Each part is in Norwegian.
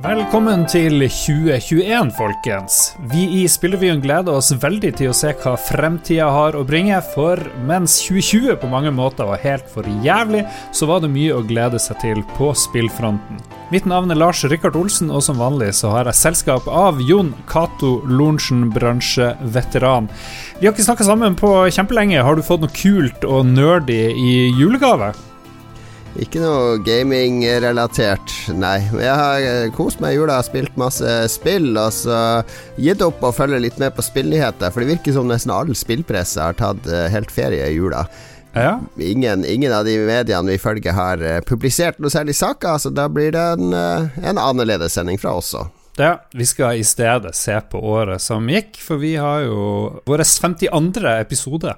Velkommen til 2021, folkens. Vi i Spillrevyen gleder oss veldig til å se hva fremtida har å bringe, for mens 2020 på mange måter var helt for jævlig, så var det mye å glede seg til på spillfronten. Mitt navn er Lars Rikard Olsen, og som vanlig så har jeg selskap av Jon Cato Lorentzen, bransjeveteran. Vi har ikke snakka sammen på kjempelenge. Har du fått noe kult og nerdy i julegave? Ikke noe gaming-relatert, nei. Men jeg har eh, kost meg i jula, spilt masse spill, og så gitt opp å følge litt med på spillnyheter. For det virker som nesten all spillpresse har tatt eh, helt ferie i jula. Ja. Ingen, ingen av de mediene vi følger, har eh, publisert noe særlig saker, så da blir det en, en annerledes sending fra oss òg. Ja, vi skal i stedet se på året som gikk, for vi har jo vår 52. episode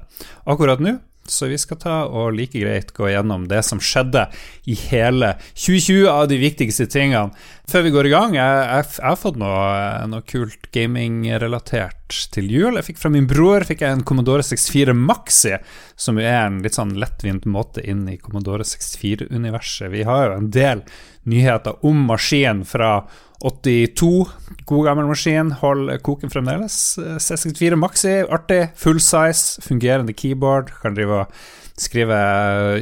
akkurat nå. Så vi skal ta og like greit gå gjennom det som skjedde i hele 2020 av de viktigste tingene. Før vi går i gang, jeg, jeg, jeg har fått noe, noe kult gaming-relatert til jul. Jeg fikk Fra min bror fikk jeg en Commodore 64 Maxi, som er en litt sånn lettvint måte inn i Commodore 64-universet. Vi har jo en del nyheter om maskinen fra 82, god gammel maskin, hold koken fremdeles. C64 Maxi, artig, full size, fungerende keyboard. Kan drive og skrive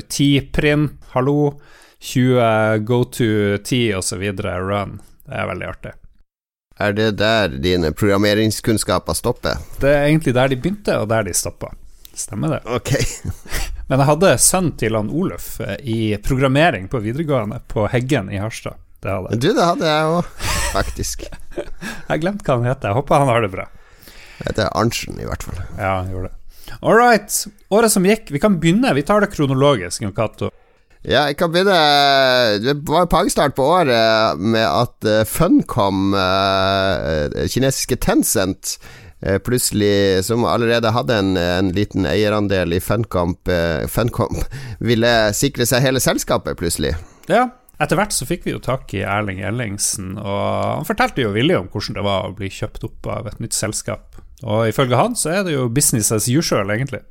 10 print, hallo, 20 go to 10 osv. run. Det er veldig artig. Er det der dine programmeringskunnskaper stopper? Det er egentlig der de begynte, og der de stoppa. Stemmer det. Ok. Men jeg hadde sønn til han Oluf i programmering på videregående på Heggen i Harstad. Det hadde. Du, det hadde jeg òg, faktisk. jeg har glemt hva han heter. Jeg håper han har det bra. Det heter Arntzen, i hvert fall. Ja, han gjorde det. All right. Året som gikk. Vi kan begynne. Vi tar det kronologisk. Jon Cato. Ja, jeg kan begynne Det var pangstart på året med at uh, Funcom, uh, kinesiske Tencent, plutselig, som allerede hadde en, en liten eierandel i Funcomp, Funcomp, ville sikre seg hele selskapet, plutselig. Ja, etter hvert så fikk vi jo tak i Erling Ellingsen, og han fortalte jo villig om hvordan det var å bli kjøpt opp av et nytt selskap. Og ifølge han så er det jo business as usual, egentlig.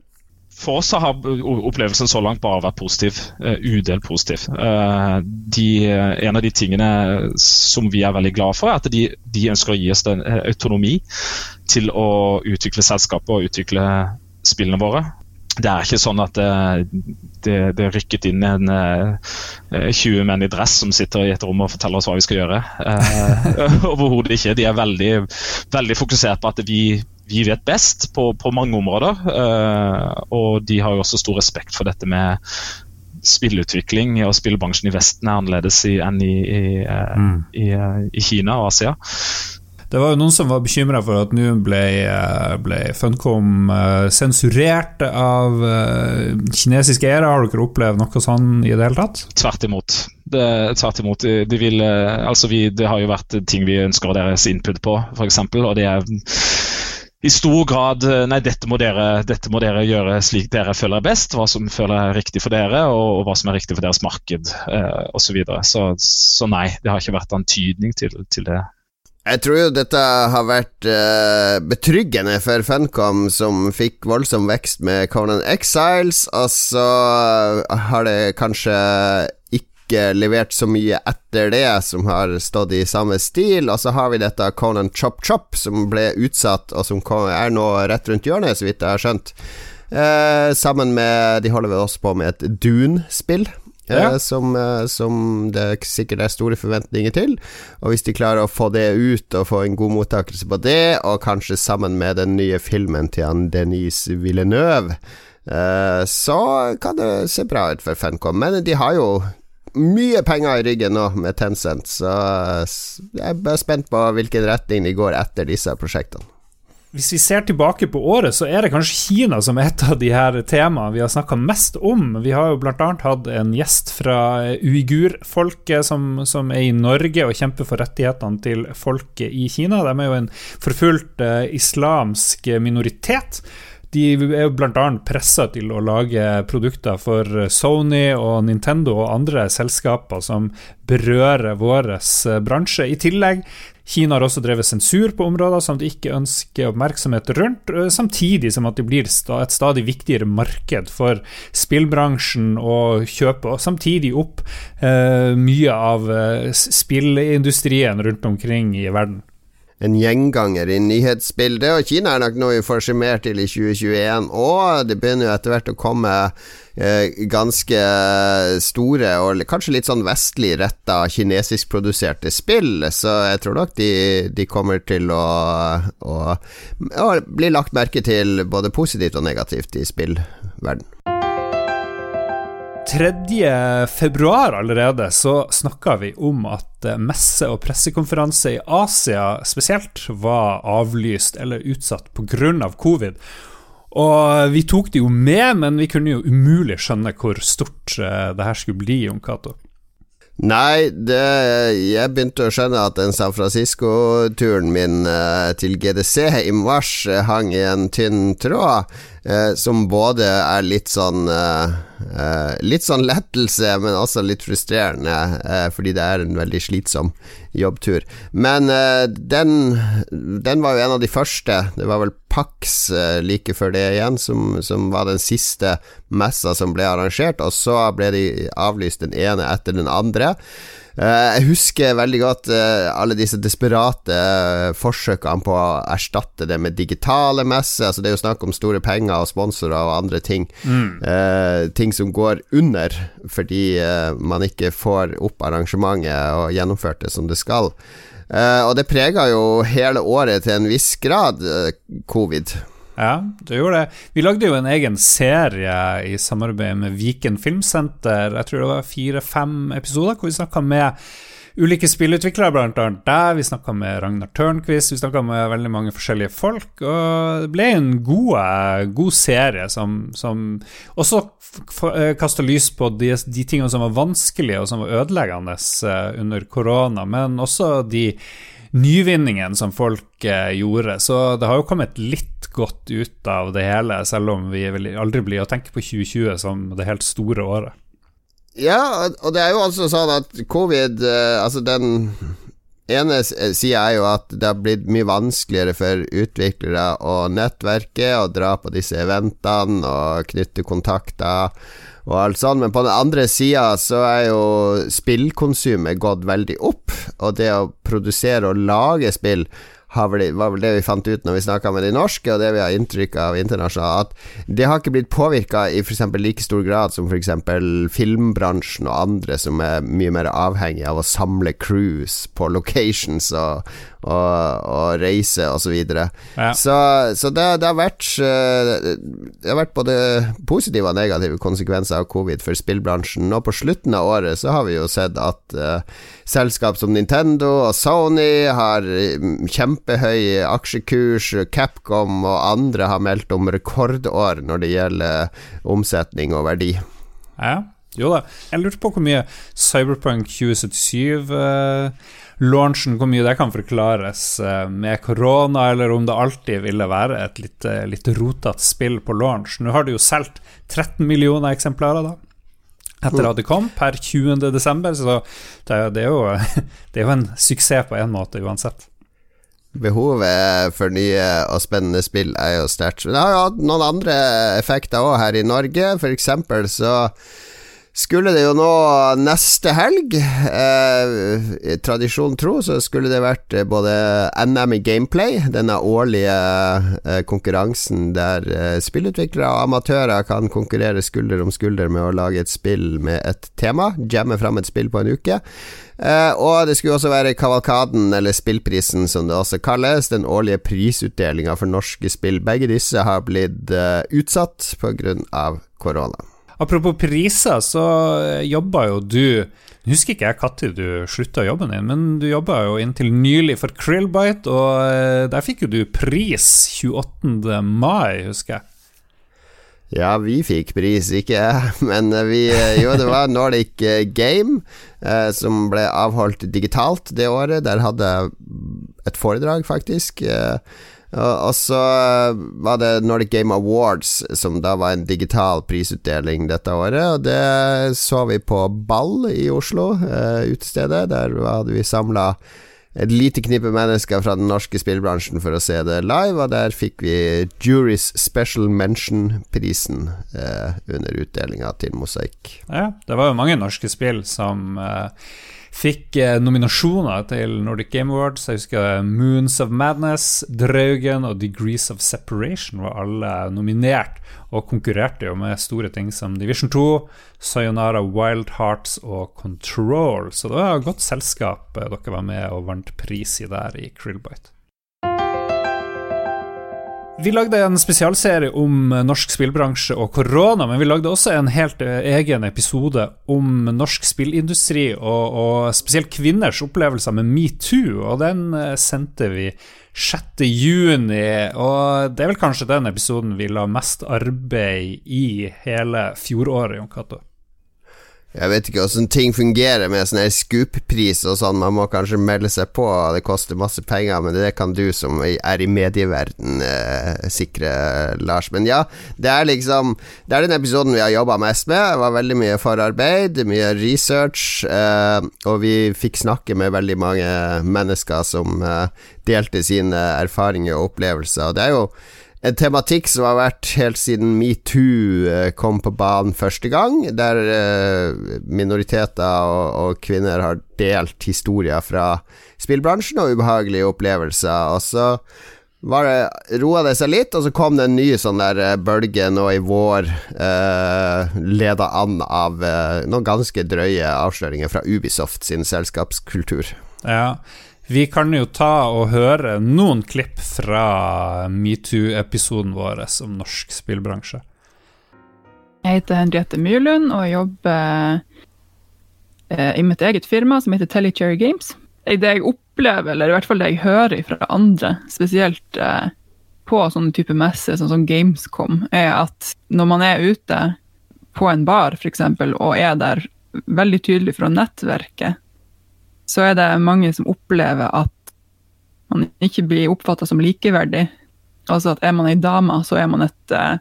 For oss har opplevelsen så langt bare vært positiv. Uh, udelt positiv. Uh, de, en av de tingene som vi er veldig glad for, er at de, de ønsker å gi oss den autonomi til å utvikle selskapet og utvikle spillene våre det er ikke sånn at det, det, det er rykket inn en uh, eh, 20 menn i dress som sitter i et rom og forteller oss hva vi skal gjøre. Uh, Overhodet ikke. De er veldig, veldig fokusert på at vi, vi vet best på, på mange områder. Uh, og de har jo også stor respekt for dette med spillutvikling og spillbransjen i Vesten er annerledes i, enn i, i, mm. i, i Kina og Asia. Det var jo noen som var bekymra for at nå ble, eh, ble, Funcom eh, sensurert av eh, kinesiske eiere. Har dere opplevd noe sånn i det hele tatt? Tvert imot. Det, tvert imot. De vil, altså vi, det har jo vært ting vi ønsker deres input på, f.eks. Og det er i stor grad Nei, dette må, dere, dette må dere gjøre slik dere føler er best. Hva som føler er riktig for dere, og, og hva som er riktig for deres marked eh, osv. Så, videre. så Så nei, det har ikke vært antydning til, til det jeg tror jo dette har vært uh, betryggende for Funcom, som fikk voldsom vekst med Conan Exiles, og så har det kanskje ikke levert så mye etter det som har stått i samme stil, og så har vi dette Conan Chop Chop, som ble utsatt, og som er nå rett rundt hjørnet, så vidt jeg har skjønt. Eh, sammen med De holder vel også på med et Dune-spill ja. Eh, som, eh, som, det sikkert er store forventninger til. Og hvis de klarer å få det ut og få en god mottakelse på det, og kanskje sammen med den nye filmen til han Denise Villeneuve, eh, så kan det se bra ut for Funcom. Men de har jo mye penger i ryggen nå med Tencent, så jeg er spent på hvilken retning de går etter disse prosjektene. Hvis vi ser tilbake på året, så er det kanskje Kina som er et av de her temaene vi har snakka mest om. Vi har jo bl.a. hatt en gjest fra uigurfolket som, som er i Norge og kjemper for rettighetene til folket i Kina. De er jo en forfulgt uh, islamsk minoritet. De er jo bl.a. pressa til å lage produkter for Sony og Nintendo og andre selskaper som berører vår bransje. I tillegg Kina har også drevet sensur på områder som de ikke ønsker oppmerksomhet rundt, samtidig som at de blir et stadig viktigere marked for spillbransjen å kjøpe, og samtidig opp eh, mye av spillindustrien rundt omkring i verden en gjenganger i nyhetsbildet. Og Kina er nok noe vi får skjemert til i 2021 og det begynner jo etter hvert å komme eh, ganske store og kanskje litt sånn vestlig retta kinesiskproduserte spill, så jeg tror nok de, de kommer til å, å, å bli lagt merke til både positivt og negativt i spillverden. 3. februar allerede så snakka vi om at eh, messe- og pressekonferanse i Asia spesielt var avlyst eller utsatt pga. covid. Og vi tok det jo med, men vi kunne jo umulig skjønne hvor stort eh, det her skulle bli, Jon Cato. Nei, det, jeg begynte å skjønne at den San Francisco-turen min uh, til GDC i mars hang i en tynn tråd, uh, som både er litt sånn Litt sånn lettelse, men også litt frustrerende, fordi det er en veldig slitsom jobbtur. Men den, den var jo en av de første. Det var vel Pax like før det igjen, som, som var den siste messa som ble arrangert, og så ble de avlyst den ene etter den andre. Eh, jeg husker veldig godt eh, alle disse desperate eh, forsøkene på å erstatte det med digitale messer. Altså det er jo snakk om store penger og sponsorer og andre ting. Mm. ting som går under fordi man ikke får opp arrangementet og gjennomført det som det skal. og det preger jo hele året til en viss grad, covid. Ja, du gjorde det. Vi lagde jo en egen serie i samarbeid med Viken Filmsenter. Jeg tror det var fire-fem episoder hvor vi snakka med ulike spillutviklere, annet der. Vi snakka med Ragnar Tørnquist, vi snakka med veldig mange forskjellige folk. Og det ble en god, god serie som, som også eh, kasta lys på de, de tingene som var vanskelige og som var ødeleggende eh, under korona, men også de nyvinningen som folk eh, gjorde. Så det har jo kommet litt godt ut av det hele, selv om vi vil aldri bli å tenke på 2020 som det helt store året. Ja, og det er jo altså sånn at covid eh, Altså, den ene sida er jo at det har blitt mye vanskeligere for utviklere å nettverke og dra på disse eventene og knytte kontakter og alt sånt. Men på den andre sida så er jo spillkonsumet gått veldig opp, og det å produsere og lage spill vel, var vel det vi fant ut når vi snakka med de norske, og det vi har inntrykk av internasjonalt, at det har ikke blitt påvirka i f.eks. like stor grad som f.eks. filmbransjen og andre som er mye mer avhengig av å samle crews på locations og, og, og reise og Så, videre. ja. så Så det, det, har vært eh, Det har vært både positive og negative konsekvenser av covid for spillbransjen. Nå på slutten av året så har vi jo sett at uh, selskap som Nintendo og Sony har mm, kjempehøy aksjekurs. Capcom og andre har meldt om rekordår når det gjelder omsetning og verdi. Ja, jo da. Jeg lurte på hvor mye Cyberpunk 2077 uh, launchen, hvor mye det kan forklares eh, med korona, eller om det alltid ville være et litt, eh, litt rotete spill på launch. Nå har det jo solgt 13 millioner eksemplarer, da. Etter at det kom, per 20. desember, så det, det, er jo, det er jo en suksess på en måte, uansett. Behovet for nye og spennende spill er jo sterkt. Det har jo hatt noen andre effekter òg her i Norge. For eksempel så skulle det jo nå neste helg, eh, tradisjon tro, så skulle det vært eh, både NM i gameplay, denne årlige eh, konkurransen der eh, spillutviklere og amatører kan konkurrere skulder om skulder med å lage et spill med et tema, jamme fram et spill på en uke. Eh, og det skulle også være Kavalkaden, eller Spillprisen som det også kalles, den årlige prisutdelinga for norske spill. Begge disse har blitt eh, utsatt pga. korona. Apropos priser, så jobba jo du Jeg husker ikke jeg når du slutta jobben din, men du jobba jo inntil nylig for Krillbite, og eh, der fikk jo du pris 28. mai, husker jeg. Ja, vi fikk pris, ikke jeg, men vi Jo, det var Nordic Game eh, som ble avholdt digitalt det året. Der hadde jeg et foredrag, faktisk. Eh, Og så var det Nordic Game Awards, som da var en digital prisutdeling dette året. Og det så vi på Ball i Oslo, uh, utestedet. Der hadde vi samla et lite knippe mennesker fra den norske spillbransjen for å se det live, og der fikk vi Juries Special Mention-prisen uh, under utdelinga til Mosaikk. Ja, det var jo mange norske spill som uh Fikk eh, nominasjoner til Nordic Game Awards. Jeg husker Moons of Madness, Draugen og Degrees of Separation var alle nominert, og konkurrerte jo med store ting som Division 2, Sayonara Wild Hearts og Control. Så det var et godt selskap eh, dere var med og vant pris i der i Krillbite. Vi lagde en spesialserie om norsk spillbransje og korona, men vi lagde også en helt eh, egen episode om norsk spillindustri og, og spesielt kvinners opplevelser med metoo, og den eh, sendte vi 6. juni. Og det er vel kanskje den episoden vi la mest arbeid i hele fjoråret, Jon Cato. Jeg vet ikke åssen ting fungerer med sånn Scoop-pris og sånn. Man må kanskje melde seg på, det koster masse penger, men det kan du som er i medieverden eh, sikre, Lars. Men ja, det er liksom Det er den episoden vi har jobba mest med. Det var veldig mye forarbeid, mye research, eh, og vi fikk snakke med veldig mange mennesker som eh, delte sine erfaringer og opplevelser. Og det er jo en tematikk som har vært helt siden metoo eh, kom på banen første gang, der eh, minoriteter og, kvinner har delt historier fra spillbransjen og ubehagelige opplevelser. Og så var det, roa det seg litt, og så kom det en ny sånn der eh, bølge nå i vår, eh, leda an av eh, noen ganske drøye avsløringer fra Ubisoft sin selskapskultur. Ja, vi kan jo ta og høre noen klipp fra metoo-episoden vår om norsk spillbransje. Jeg heter Henriette Myrlund og jeg jobber eh, i mitt eget firma som heter Telecherry Games. Det jeg opplever, eller i hvert fall det jeg hører fra andre, spesielt eh, på sånne type messer sånn som Gamescom, er at når man er ute på en bar f.eks. og er der veldig tydelig fra nettverket, så er det mange som opplever at man ikke blir oppfatta som likeverdig. Altså at er man ei dame, så er man et uh,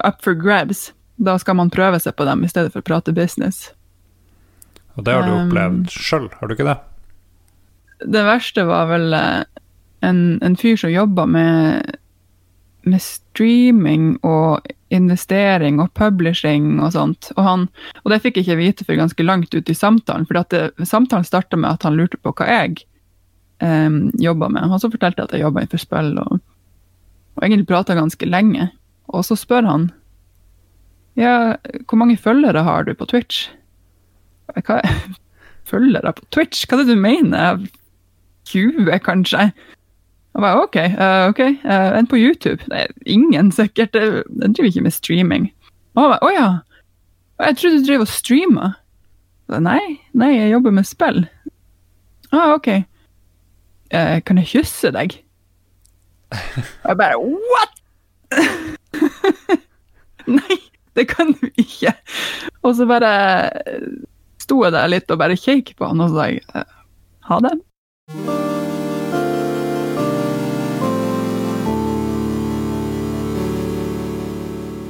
up for grabs. Da skal man prøve seg på dem i stedet for å prate business. Og det har du opplevd um, sjøl, har du ikke det? Det verste var vel uh, en, en, fyr som jobba med, med streaming og investering og publishing og sånt. Og, han, og det fikk jeg ikke vite for ganske langt ut i samtalen, for samtalen starta med at han lurte på hva jeg um, jobba med. Han så fortalte at jeg jobba innenfor spill, og, og egentlig prata ganske lenge. Og så spør han ja, hvor mange følgere har du på Twitch? Hva, følgere på Twitch? Hva er det du mener? 20, kanskje? Jeg bare OK, uh, ok, uh, en på YouTube. Er ingen sikkert. Den driver ikke med streaming. Og han bare Å ja. Jeg trodde du drev og streama. Nei, nei, jeg jobber med spill. Ah, OK. Uh, kan jeg kysse deg? Og jeg bare What?! nei, det kan du ikke. Og så bare sto jeg der litt og bare kjekk på han, og så sa jeg ha det.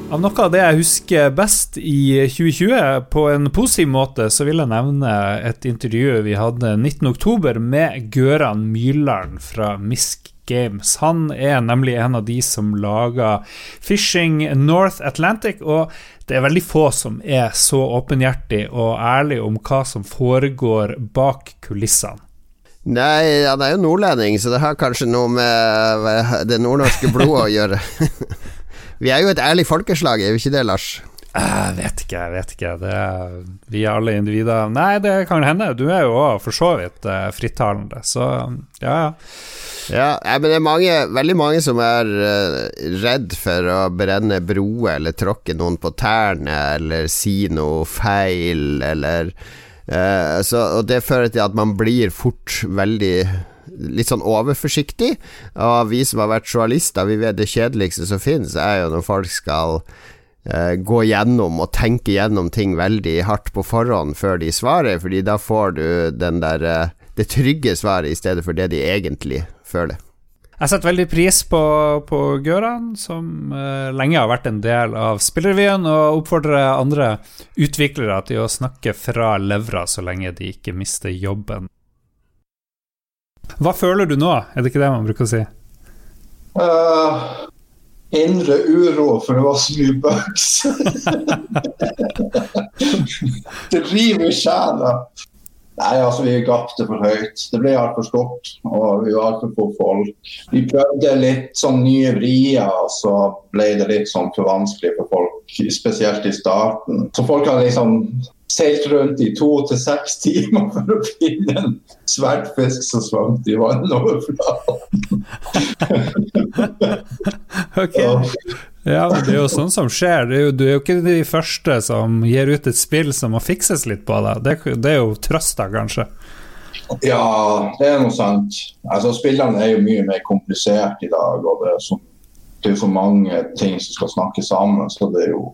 Av noe av det jeg husker best i 2020, på en positiv måte, så vil jeg nevne et intervju vi hadde 19.10 med Gøran Myrland fra Misk Games. Han er nemlig en av de som lager Fishing North Atlantic, og det er veldig få som er så åpenhjertig og ærlig om hva som foregår bak kulissene. Nei, han er jo nordlending, så det har kanskje noe med det nordnorske blodet å gjøre. Vi er jo et ærlig folkeslag, er vi ikke det, Lars? Jeg vet ikke, jeg vet ikke. Er, vi er alle individer. Nei, det kan hende. Du er jo òg for så vidt uh, frittalende, så ja, ja. Ja, men det er mange, veldig mange som er uh, redd for å brenne broer eller tråkke noen på tærne eller si noe feil eller uh, så, Og det fører til at man blir fort veldig litt sånn overforsiktig. Og vi som har vært journalister, vi vet det kjedeligste som finnes, er jo når folk skal uh, gå gjennom og tenke gjennom ting veldig hardt på forhånd før de svarer, fordi da får du den der uh, det trygge svaret i stedet for det de egentlig føler. Jeg setter veldig pris på, på Gøran, som uh, lenge har vært en del av Spillrevyen, og oppfordrer andre utviklere til å snakke fra levra så lenge de ikke mister jobben. Hva føler du nå, er det ikke det man bruker å si? Uh, indre uro, for det var så mye bugs. det river i sjela. Nei, altså vi gapte for høyt. Det ble altfor stort, og vi var altfor få folk. Vi prøvde litt sånn nye vrier, og så ble det litt sånn for vanskelig for folk, spesielt i starten. Så folk har liksom seilt rundt i to til seks timer for å finne en sverdfisk som svømte i vannoverflaten. ok. Ja, det er jo sånn som skjer. Er jo, du er jo ikke de første som gir ut et spill som må fikses litt på deg. Det, det er jo trøsta, kanskje. Ja, det er noe sant. Altså, Spillene er jo mye mer komplisert i dag. og Det er, så, det er for mange ting som skal snakke sammen. så det er jo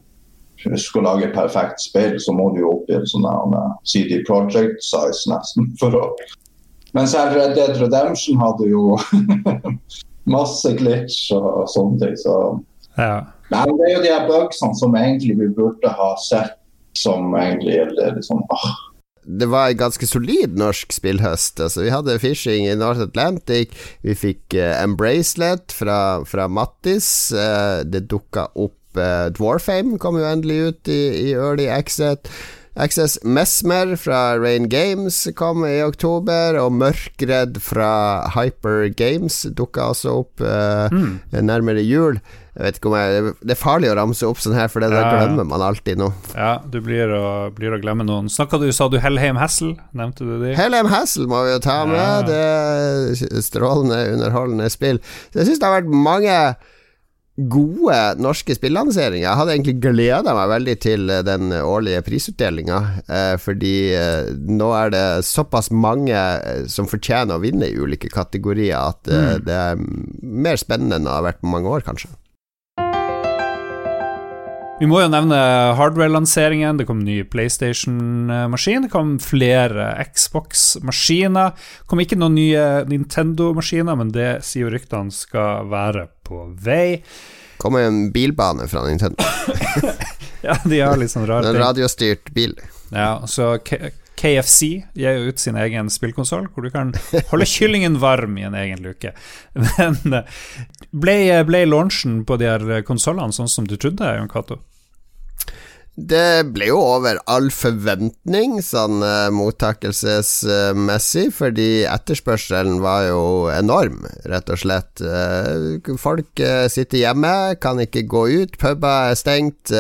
skal lage et perfekt spill, så må du jo opp i en sånn CD Project size nesten. for å men selv Red Dead Redemption hadde jo masse glitch og sånne ting. så ja. Men det er jo de her bugsene som egentlig vi burde ha sett som egentlig gjelder liksom ah. Det var en ganske solid norsk spillhøst. Altså, vi hadde Fishing i North Atlantic. Vi fikk uh, Embracelet fra, fra Mattis. Uh, det dukka opp uh, Dwarfame, kom jo endelig ut i, i Early Exit. Access Mesmer fra Rain Games kom i oktober, og Mørkredd fra Hyper Games dukka også opp uh, mm. nærmere jul. Jeg Det er farlig å ramse opp sånn her, for det ja. glemmer man alltid nå. Ja, du blir å, blir å glemme noen. Snakka du, sa du Hellheim Hassel? Nevnte du det? Hellheim Hassel må vi jo ta med. Ja. Det er strålende, underholdende spill. Så jeg syns det har vært mange gode norske spillanseringer. Jeg hadde egentlig gleda meg veldig til den årlige prisutdelinga, eh, fordi eh, nå er det såpass mange eh, som fortjener å vinne i ulike kategorier, at eh, mm. det er mer spennende enn det har vært på mange år, kanskje. Vi må jo nevne hardware-lanseringen. Det kom ny PlayStation-maskin. Det kom flere Xbox-maskiner. Det kom ikke noen nye Nintendo-maskiner, men det sier jo ryktene skal være på vei. Kom kommer en bilbane fra Nintendo. ja, de har litt sånn rare En radiostyrt bil. Ja, så KFC gir jo ut sin egen spillkonsoll, hvor du kan holde kyllingen varm i en egen luke. Men eh, ble, ble launchen på de her konsollene sånn som du trodde, Jon Cato? Det ble jo over all forventning, sånn uh, mottakelsesmessig, fordi etterspørselen var jo enorm, rett og slett. Uh, folk uh, sitter hjemme, kan ikke gå ut, puber er stengt.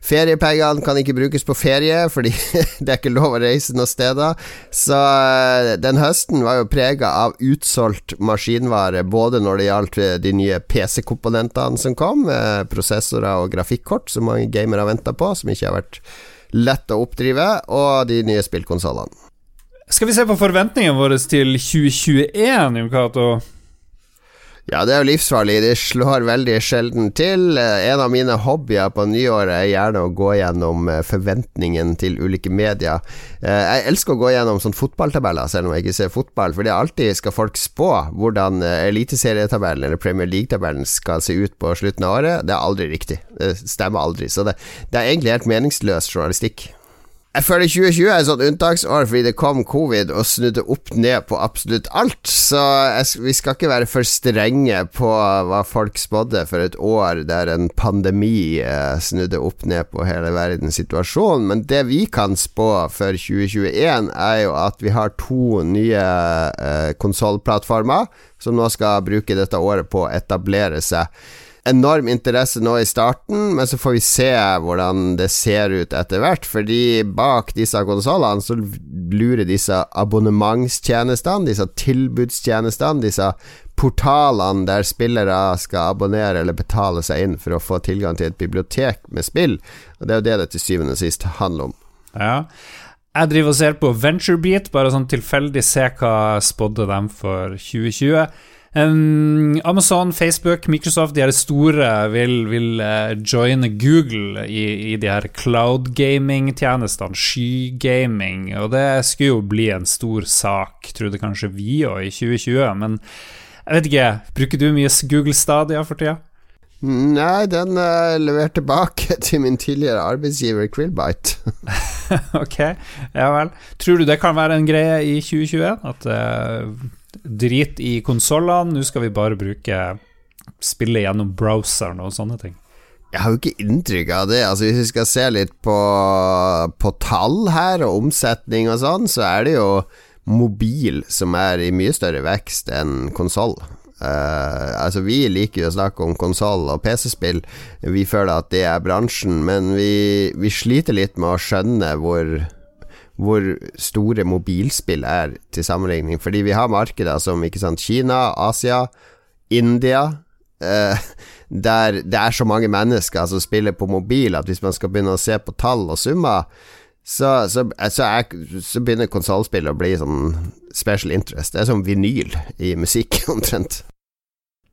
Feriepengene kan ikke brukes på ferie, fordi det er ikke lov å reise noen steder. Så eh, den høsten var jo prega av utsolgt maskinvare, både når det gjaldt eh, de nye PC-komponentene som kom, prosessorer og grafikkort som mange gamere venta på, som ikke har vært lett å oppdrive, og de nye spillkonsollene. Skal vi se på forventningene våre til 2021, Jon Cato? Ja, det er jo livsfarlig. Det slår veldig sjelden til. Eh, en av mine hobbyer på nyåret er gjerne å gå gjennom eh, forventningen til ulike medier. Eh, jeg elsker å gå gjennom sånn fotballtabeller, selv om jeg ikke ser fotball, for det er alltid skal folk spå hvordan eliteserietabellen eller Premier League-tabellen skal se ut på slutten av året. Det er aldri riktig. Det stemmer aldri. Så det, det er egentlig helt meningsløs journalistikk. Jeg føler 2020 er et sånt unntaksår fordi det kom covid og snudde opp ned på absolutt alt. Så jeg, vi skal ikke være for strenge på hva folk spådde for et år der en pandemi eh, snudde opp ned på hele verdens situasjon. Men det vi kan spå for 2021, er jo at vi har to nye eh, konsollplattformer som nå skal bruke dette året på å etablere seg enorm interesse nå i starten, men så får vi se hvordan det ser ut etter hvert. Fordi bak disse konsollene så lurer disse abonnementstjenestene, disse tilbudstjenestene, disse portalene der spillere skal abonnere eller betale seg inn for å få tilgang til et bibliotek med spill. Og det er jo det det til syvende og sist handler om. Ja. Jeg driver og ser på VentureBeat, bare sånn tilfeldig se hva spådde dem for 2020. Um, Amazon, Facebook, Microsoft, de her store vil, vil uh, joine Google i, i de her cloud gaming-tjenestene, skygaming, og det skulle jo bli en stor sak, trodde kanskje vi òg, i 2020, men Jeg vet ikke, bruker du mye Google Stadia for tida? Nei, den er levert tilbake til min tidligere arbeidsgiver Krillbite. ok, ja vel. Tror du det kan være en greie i 2021? At uh, drit i konsollene, nå skal vi bare bruke spille gjennom browseren og sånne ting? Jeg har jo ikke inntrykk av det. Altså Hvis vi skal se litt på, på tall her, og omsetning og sånn, så er det jo mobil som er i mye større vekst enn konsoll. Uh, altså Vi liker jo å snakke om konsoll og PC-spill. Vi føler at det er bransjen, men vi, vi sliter litt med å skjønne hvor, hvor store mobilspill er til sammenligning. Fordi vi har markeder som sant, Kina, Asia, India. eh, der det er så mange mennesker som spiller på mobil at hvis man skal begynne å se på tall og summer, så, så, så, er, så begynner konsollspill å bli sånn special interest. Det er som vinyl i musikk, omtrent.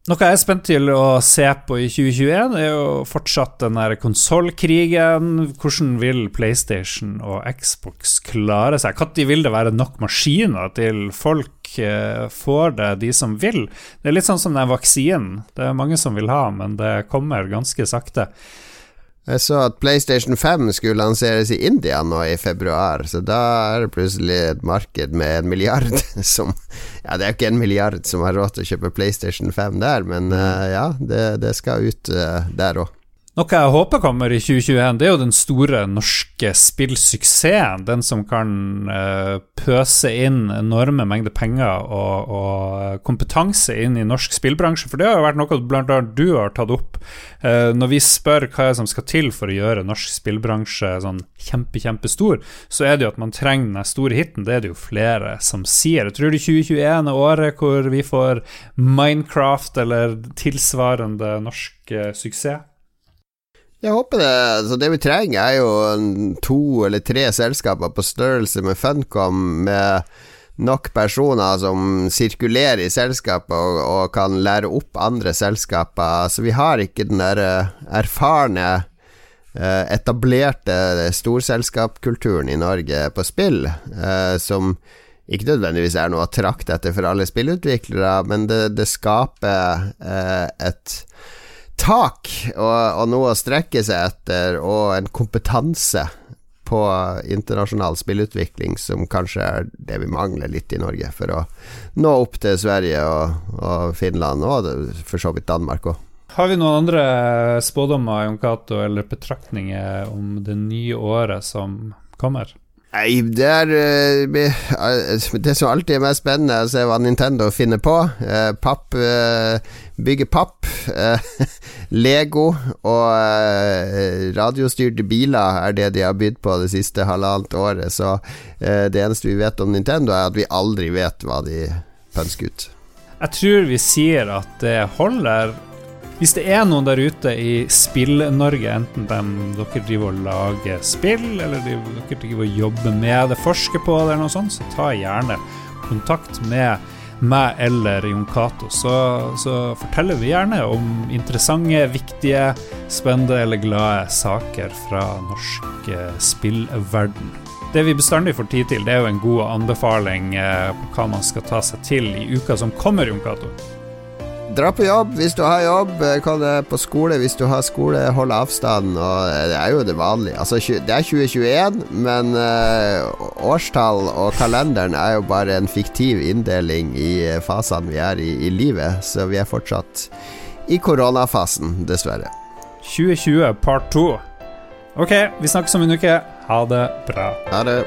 Noe jeg er spent til å se på i 2021, er jo fortsatt den der konsollkrigen. Hvordan vil PlayStation og Xbox klare seg? Når vil det være nok maskiner til folk eh, får det, de som vil? Det er litt sånn som den vaksinen. Det er mange som vil ha, men det kommer ganske sakte. Jeg så at PlayStation 5 skulle lanseres i India nå i februar, så da er det plutselig et marked med en milliard som Ja, det er jo ikke en milliard som har råd til å kjøpe PlayStation 5 der, men uh, ja, det, det, skal ut uh, der òg. Noe jeg håper kommer i 2021, det er jo den store norske spillsuksessen. Den som kan uh, pøse inn enorme mengder penger og, og, kompetanse inn i norsk spillbransje. For det har jo vært noe bl.a. du har tatt opp. Uh, når vi spør hva som skal til for å gjøre norsk spillbransje sånn kjempe, kjempestor, så er det jo at man trenger den store hiten. Det er det jo flere som sier. Jeg tror det 2021 er året hvor vi får Minecraft eller tilsvarende norsk uh, suksess. Jeg håper det. Så det vi trenger, er jo to eller tre selskaper på størrelse med Funcom, med nok personer som sirkulerer i selskapet og, og, kan lære opp andre selskaper. Så vi har ikke den der eh, erfarne, eh, etablerte storselskapskulturen i Norge på spill, eh, som ikke nødvendigvis er noe å trakte etter for alle spillutviklere, men det, det skaper et tak og, og, noe å strekke seg etter, og en kompetanse på internasjonal spillutvikling som kanskje er det vi mangler litt i Norge, for å nå opp til Sverige og, og Finland, og for så vidt Danmark òg. Har vi noen andre spådommer Jon eller betraktninger om det nye året som kommer? Nei, det er eh, Det som alltid er mest spennende, er å se hva Nintendo finner på. Eh, papp eh, Bygge papp. Lego og radiostyrte biler er det de har bydd på det siste halvannet året. Så det eneste vi vet om Nintendo, er at vi aldri vet hva de pønsker ut. Jeg tror vi sier at det holder hvis det er noen der ute i Spill-Norge, enten dem dere driver og lager spill, eller dere driver og jobber med det, forsker på det, eller noe sånt, så ta gjerne kontakt med meg eller Jon Cato. Så, så, forteller vi gjerne om interessante, viktige, spennende eller glade saker fra norsk eh, spillverden. Det vi bestandig får tid til, det er jo en god anbefaling eh, på hva man skal ta seg til i uka som kommer, Jon Cato. Dra på jobb hvis du har jobb. kom deg på skole hvis du har skole. Hold avstand. Og det er jo det vanlige. Altså, det er 2021, men uh, årstall og kalenderen er jo bare en fiktiv inndeling i eh, fasene vi er i i livet. Så vi er fortsatt i koronafasen, dessverre. 2020 part 2. Ok, vi snakkes om en uke. Ha det bra. Ha det.